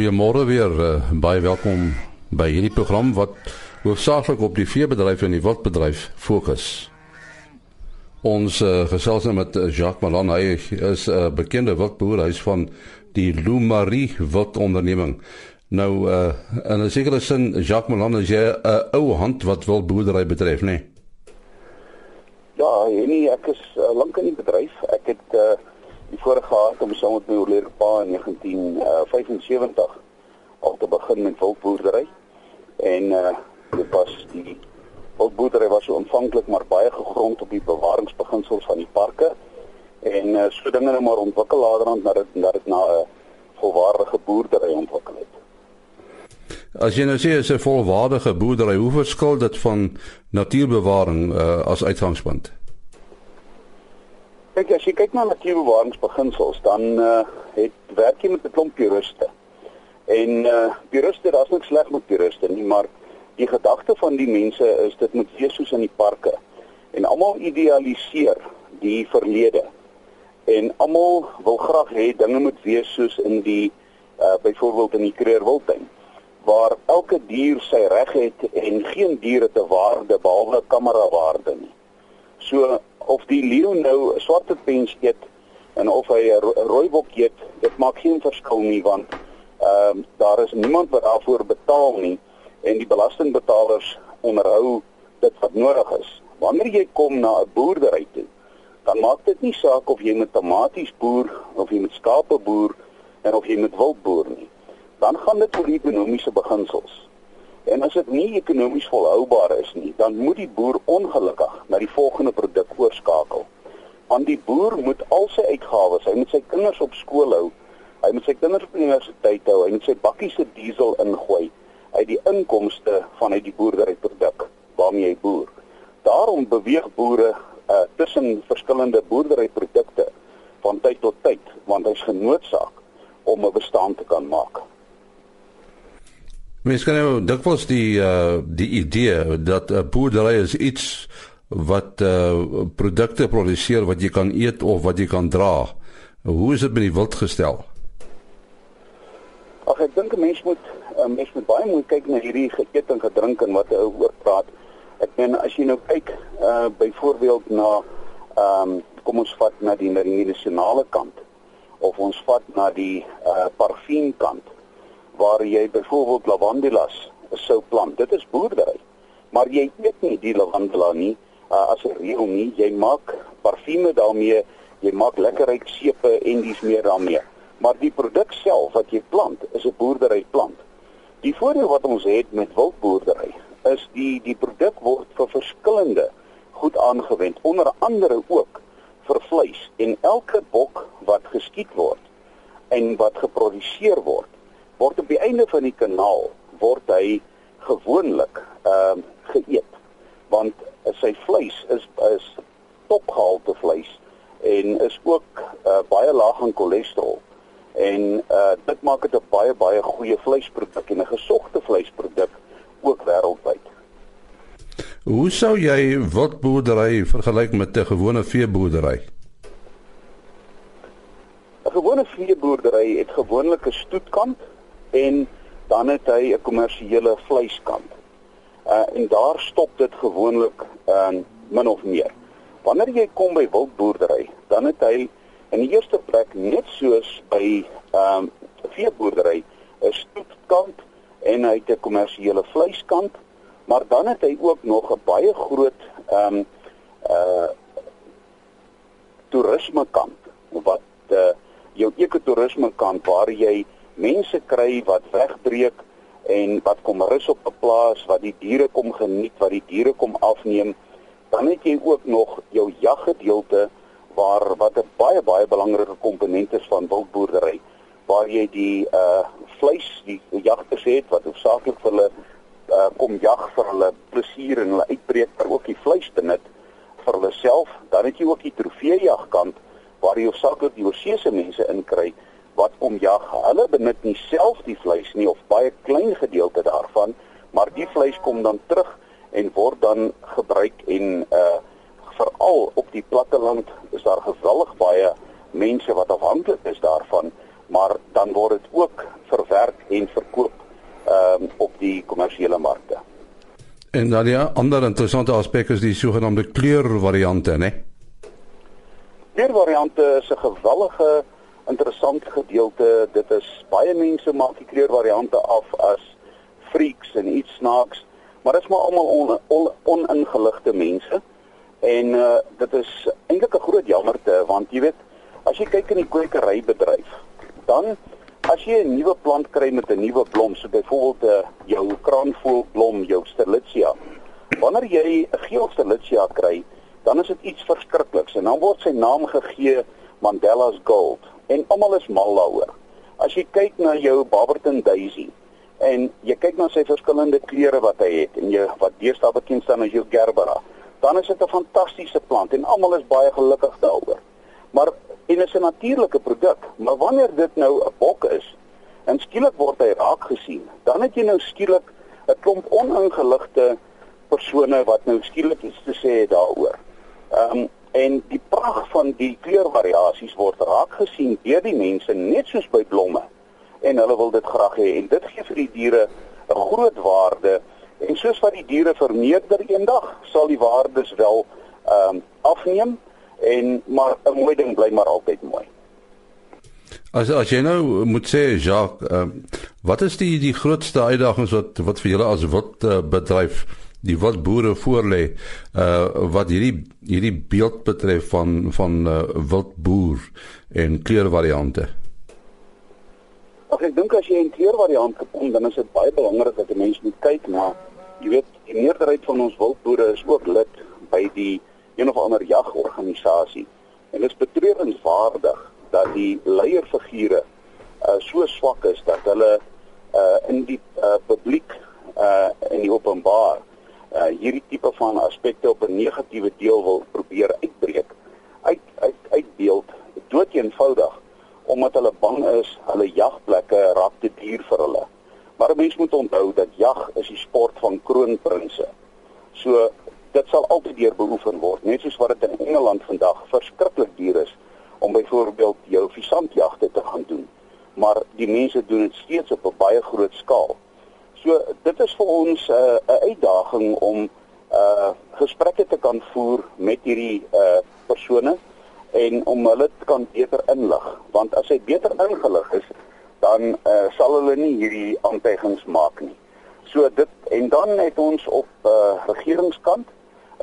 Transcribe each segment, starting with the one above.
Goeiemôre weer. Uh, baie welkom by hierdie program wat hoofsaaklik op die veebedryf en die wildbedryf fokus. Ons uh, gesels nou met Jacques Malan. Hy is 'n uh, bekende wildboer. Hy is van die Lumarie wildonderneming. Nou uh, in 'n sekere sin Jacques Malan is 'n uh, ou hand wat wildboerdery betref, né? Nee? Ja, nee, ek is uh, lank in die bedryf. Ek het uh, die voorreg gehad om saam met my oorlede pa in 1975 uh, al te begin met wildboerdery. En uh dit was die wildboerdery was so aanvanklik maar baie gegrond op die bewaringsbeginsels van die parke en uh, so dinge nou maar ontwikkel laterand na dit na dit na 'n volwaardige boerdery ontwikkel het. As jy nou sê 'n volwaardige boerdery, hoe verskil dit van natuurbewaring uh, as uitgangspunt? Kyk as jy kyk na natuurbewaringsbeginsels, dan uh, het werk jy met 'n klomp puriste. En uh puriste, daar's niks sleg met puriste nie, maar die gedagte van die mense is dit moet wees soos in die parke. En almal idealiseer die verlede. En almal wil graag hê dinge moet wees soos in die uh byvoorbeeld in die Kreerwildtuin waar elke dier sy reg het en geen dier het 'n waarde behalwe kamera waarde nie. So of die leeu nou 'n swart pens eet en of hy 'n rooibok eet, dit maak geen verskil nie want ehm uh, daar is niemand wat daarvoor betaal nie en die belastingbetalers onderhou dit wat nodig is. Wanneer jy kom na 'n boerdery toe, dan maak dit nie saak of jy met tomaties boer of jy met skape boer en of jy met wild boer nie. Dan gaan dit oor ekonomiese beginsels. En as dit nie ekonomies volhoubaar is nie, dan moet die boer ongelukkig na die volgende produk oorskakel. Want die boer moet al sy uitgawes, hy moet sy kinders op skool hou, hy moet sy kinders op universiteit hou, hy moet sy bakkies se diesel ingooi uit die inkomste vanuit die boerderyproduk waarmee hy boer. Daarom beweeg boere uh, tussen verskillende boerderyprodukte van tyd tot tyd want hy's genoodsaak om 'n bestaan te kan maak. Mens kan nou dikwels die uh die idee dat 'n uh, boerdery is iets wat uh produkte produseer wat jy kan eet of wat jy kan dra. Hoe is dit met die wild gestel? Ag ek dink 'n mens moet 'n um, mens moet baie mooi kyk na hierdie geëet en gedrink en wat hy oor praat. Ek meen as jy nou kyk uh byvoorbeeld na ehm um, kom ons vat na die medisinale kant of ons vat na die uh parfuum kant waar jy byvoorbeeld lavandelas sou plant. Dit is boerdery. Maar jy eet nie die lavandela nie uh, as 'n reël nie. Jy maak parfume daarmee, jy maak lekker ryk sepe en dis meer daarmee. Maar die produk self wat jy plant, is 'n boerdery plant. Die voordeel wat ons het met wildboerdery is die die produk word vir verskillende goed aangewend, onder andere ook vir vleis en elke bok wat geskiet word en wat geproduseer word einde van die kanaal word hy gewoonlik ehm uh, geëet want sy vleis is is topgehalte vleis en is ook uh, baie laag in cholesterol en uh, dit maak dit 'n baie baie goeie vleisproduk en 'n gesogte vleisproduk ook wêreldwyd. Hoe sou jy wildboerdery vergelyk met 'n gewone veeboerdery? 'n Gewone veeboerdery het gewoonlik 'n stoetkant en dan het hy 'n kommersiële vleiskant. Uh en daar stop dit gewoonlik in uh, min of meer. Wanneer jy kom by wildboerdery, dan het hy in die eerste plek net soos by ehm um, veeboerdery 'n stoetkant en hy het 'n kommersiële vleiskant, maar dan het hy ook nog 'n baie groot ehm um, uh toerisme kant wat uh, jou ekotourisme kant waar jy mense kry wat wegbreek en wat kom rus op 'n plaas wat die diere kom geniet, wat die diere kom afneem, dan het jy ook nog jou jaggedeelte waar wat 'n baie baie belangrike komponent is van wildboerdery waar jy die uh vleis die jagters het wat hoofsaaklik vir hulle uh kom jag vir hulle plesier en hulle uitbreek maar ook die vleis benut vir hulle self. Dan het jy ook die trofeejagkant waar jy hoofsaaklik die oorsese mense inkry wat kom jag. Hulle benut nie self die vleis nie of baie klein gedeelte daarvan, maar die vleis kom dan terug en word dan gebruik en uh veral op die platteland is daar geweldig baie mense wat afhanklik is daarvan, maar dan word dit ook verwerk um, op die kommersiële markte. En dan ja, ander interessante aspek is die sogenaamde kleurvariante, né? Kleurvariante is 'n gewellige interessante gedeelte. Dit is baie mense maak die kleurvariante af as freaks en iets snaaks, maar dit is maar almal on, on, oningeligte mense. En uh, dit is eintlik 'n groot jammerte want jy weet as jy kyk in die kwekerybedryf, dan as jy 'n nuwe plant kry met 'n nuwe blom, so byvoorbeeld uh, jou kraanvoelblom, jou sterlitzia. Wanneer jy 'n geel sterlitzia kry, dan is dit iets verskrikliks en dan word sy naam gegee Mandela's Gold en almal is mal daaroor. As jy kyk na jou Barberton Daisy en jy kyk na sy verskillende kleure wat hy het en jy wat deesdae bekend staan as jou Gerbera, dan is dit 'n fantastiese plant en almal is baie gelukkig daaroor. Maar en is 'n natuurlike produk, maar wanneer dit nou 'n bok is en skielik word hy raak gesien, dan het jy nou skielik 'n klomp oningeligte persone wat nou skielik iets te sê het daaroor. Ehm um, en die pragt van die kleurvariasies word raak gesien deur die mense net soos by blomme en hulle wil dit graag hê en dit gee vir die diere 'n groot waarde en soos wat die diere vermeerder eendag sal die waardes wel ehm um, afneem en maar 'n mooi ding bly maar altyd mooi. As as jy nou moet sê Jacques, uh, wat is die die grootste uitdagings wat wat vir julle as wat uh, bedryf die wat boere voorlê uh wat hierdie hierdie beeld betref van van uh, wildboer en kleurvariante. Ag ek dink as jy 'n kleurvariant kom dan is dit baie belangrik dat 'n mens moet kyk na jy weet die meerderheid van ons wildboere is ook lid by die een of ander jagorganisasie. En dit is betreurenswaardig dat die leierfigure uh, so swak is dat hulle uh, in die uh, publiek uh, in die openbaar uh, hierdie tipe van aspekte op 'n negatiewe deel wil probeer uitbreek. Uit uit uitbeeld dood eenvoudig omdat hulle bang is hulle jagplekke raak te duur vir hulle. Maar mense moet onthou dat jag is die sport van kroonprinse. So dit sal altyd deur beoefen word net soos wat dit in Engeland vandag verskriklik duur is om byvoorbeeld jou visantjagte te gaan doen maar die mense doen dit steeds op 'n baie groot skaal so dit is vir ons 'n uh, uitdaging om uh gesprekke te kan voer met hierdie uh persone en om hulle te kan beter inlig want as hy beter ingelig is dan uh sal hulle nie hierdie aantuigings maak nie so dit en dan het ons op uh regeringskant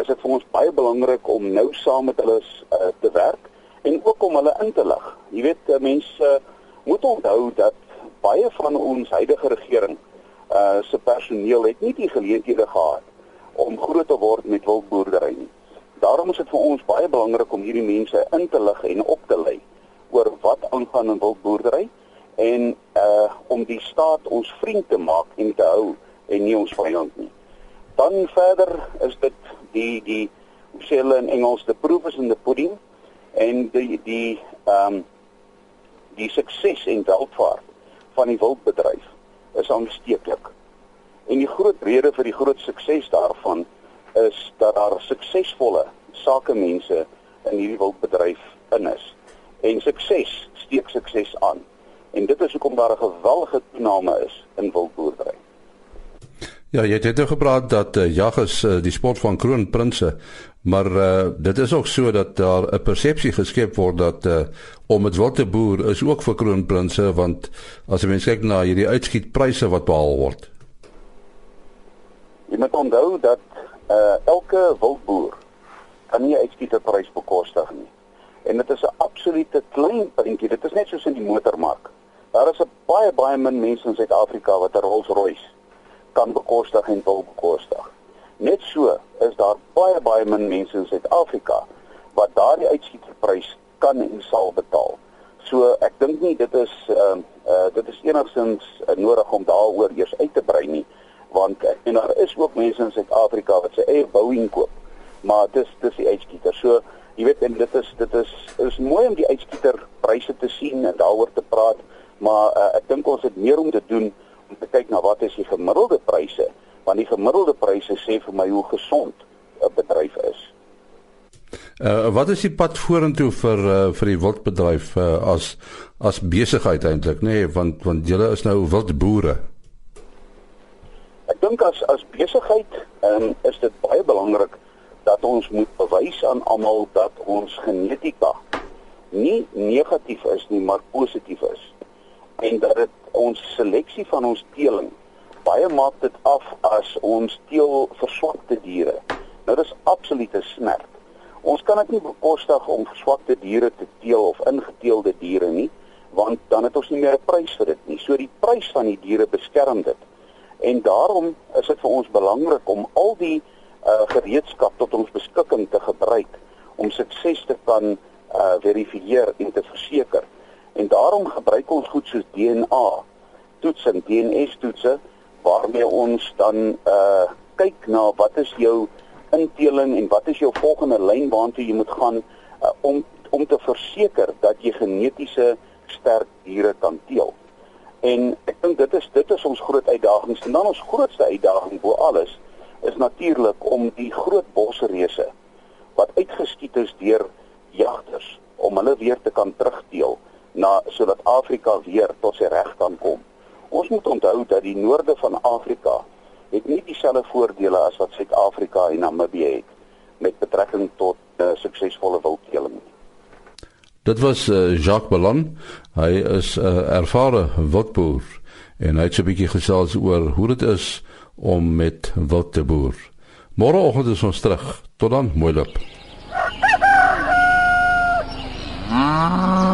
is dit vir ons baie belangrik om nou saam met hulle uh, te werk en ook om hulle in te lig. Jy weet mense uh, moet onthou dat baie van ons huidige regering uh se personeel het nie die geleenthede gehad om groot te word met wildboerdery nie. Daarom is dit vir ons baie belangrik om hierdie mense in te lig en op te lei oor wat aangaan in wildboerdery en uh om die staat ons vriend te maak en te hou en nie ons vyand nie. Dan verder is dit die die hoe sê hulle in Engels the proof is in the pudding en die die ehm um, die sukses en welvaart van die wildbedryf is aansteeklik. En die groot rede vir die groot sukses daarvan is dat daar suksesvolle sakemense in hierdie wildbedryf in is. En sukses steek sukses aan. En dit is hoekom daar 'n geweldige toename is in wildboerdery. Ja, jy het net nou gepraat dat uh, jag is uh, die sport van kroonprinse, maar uh, dit is ook so dat daar 'n persepsie geskep word dat uh, om met witte boer is ook vir kroonprinse want as jy mens kyk na hierdie uitskietpryse wat behaal word. Jy moet onthou dat uh, elke wildboer kan nie uitskieterprys bekostig nie. En dit is 'n absolute klein puntjie. Dit is net soos in die motormark. Daar is 'n baie baie min mense in Suid-Afrika wat 'n Rolls-Royce kan bekostig en wil bekostig. Net so is daar baie baie min mense in Suid-Afrika wat daardie uitskieterprys kan en sal betaal. So ek dink nie dit is ehm uh, uh, dit is enigstens uh, nodig om daaroor eers uit te brei nie want uh, en daar is ook mense in Suid-Afrika wat sy eie Boeing koop. Maar dis dis die uitskieter. So jy weet en dit is dit is is mooi om die uitskieterpryse te sien en daaroor te praat, maar uh, ek dink ons het meer om te doen om te kyk na wat is die gemiddelde pryse want die gemiddelde pryse sê vir my hoe gesond 'n bedryf is. Uh wat is die pad vorentoe vir uh, vir die wildbedryf uh, as as besigheid eintlik nê nee, want want julle is nou wildboere. dink as as besigheid um, is dit baie belangrik dat ons moet bewys aan almal dat ons genetika nie negatief is nie, maar positief is. En dat dit ons seleksie van ons teeling baie maak dit af as ons teel verswakte diere. Nou dis absolute smert. Ons kan dit nie bekostig om verswakte diere te teel of ingeteelde diere nie, want dan het ons nie meer 'n prys vir dit nie. So die prys van die diere beskerm dit. En daarom is dit vir ons belangrik om al die uh, gereedskap tot ons beskikking te gebruik om sukses te kan uh, verifieer en te verseker. En daarom gebruik ons goed soos DNA toetsing, DNS toetse waarmee ons dan uh kyk na wat is jou inteling en wat is jou volgende lyn waartoe jy moet gaan uh, om om te verseker dat jy genetiese sterk diere kan teel. En ek dink dit is dit is ons groot uitdagings en dan ons grootste uitdaging bo alles is natuurlik om die groot bosreuse wat uitgeskiet is deur jagters om hulle weer te kan terugdeel na sodat Afrika weer tot sy reg kan kom. Ons moet onthou dat die noorde van Afrika het nie dieselfde voordele as wat Suid-Afrika en Namibië het met betrekking tot uh, suksesvolle wildteeling. Dit was uh, Jacques Ballon. Hy is 'n uh, ervare wildboer en hy het 'n bietjie gesels oor hoe dit is om met wild te boer. Môreoggend is ons terug. Tot dan, mooi loop. Ooh.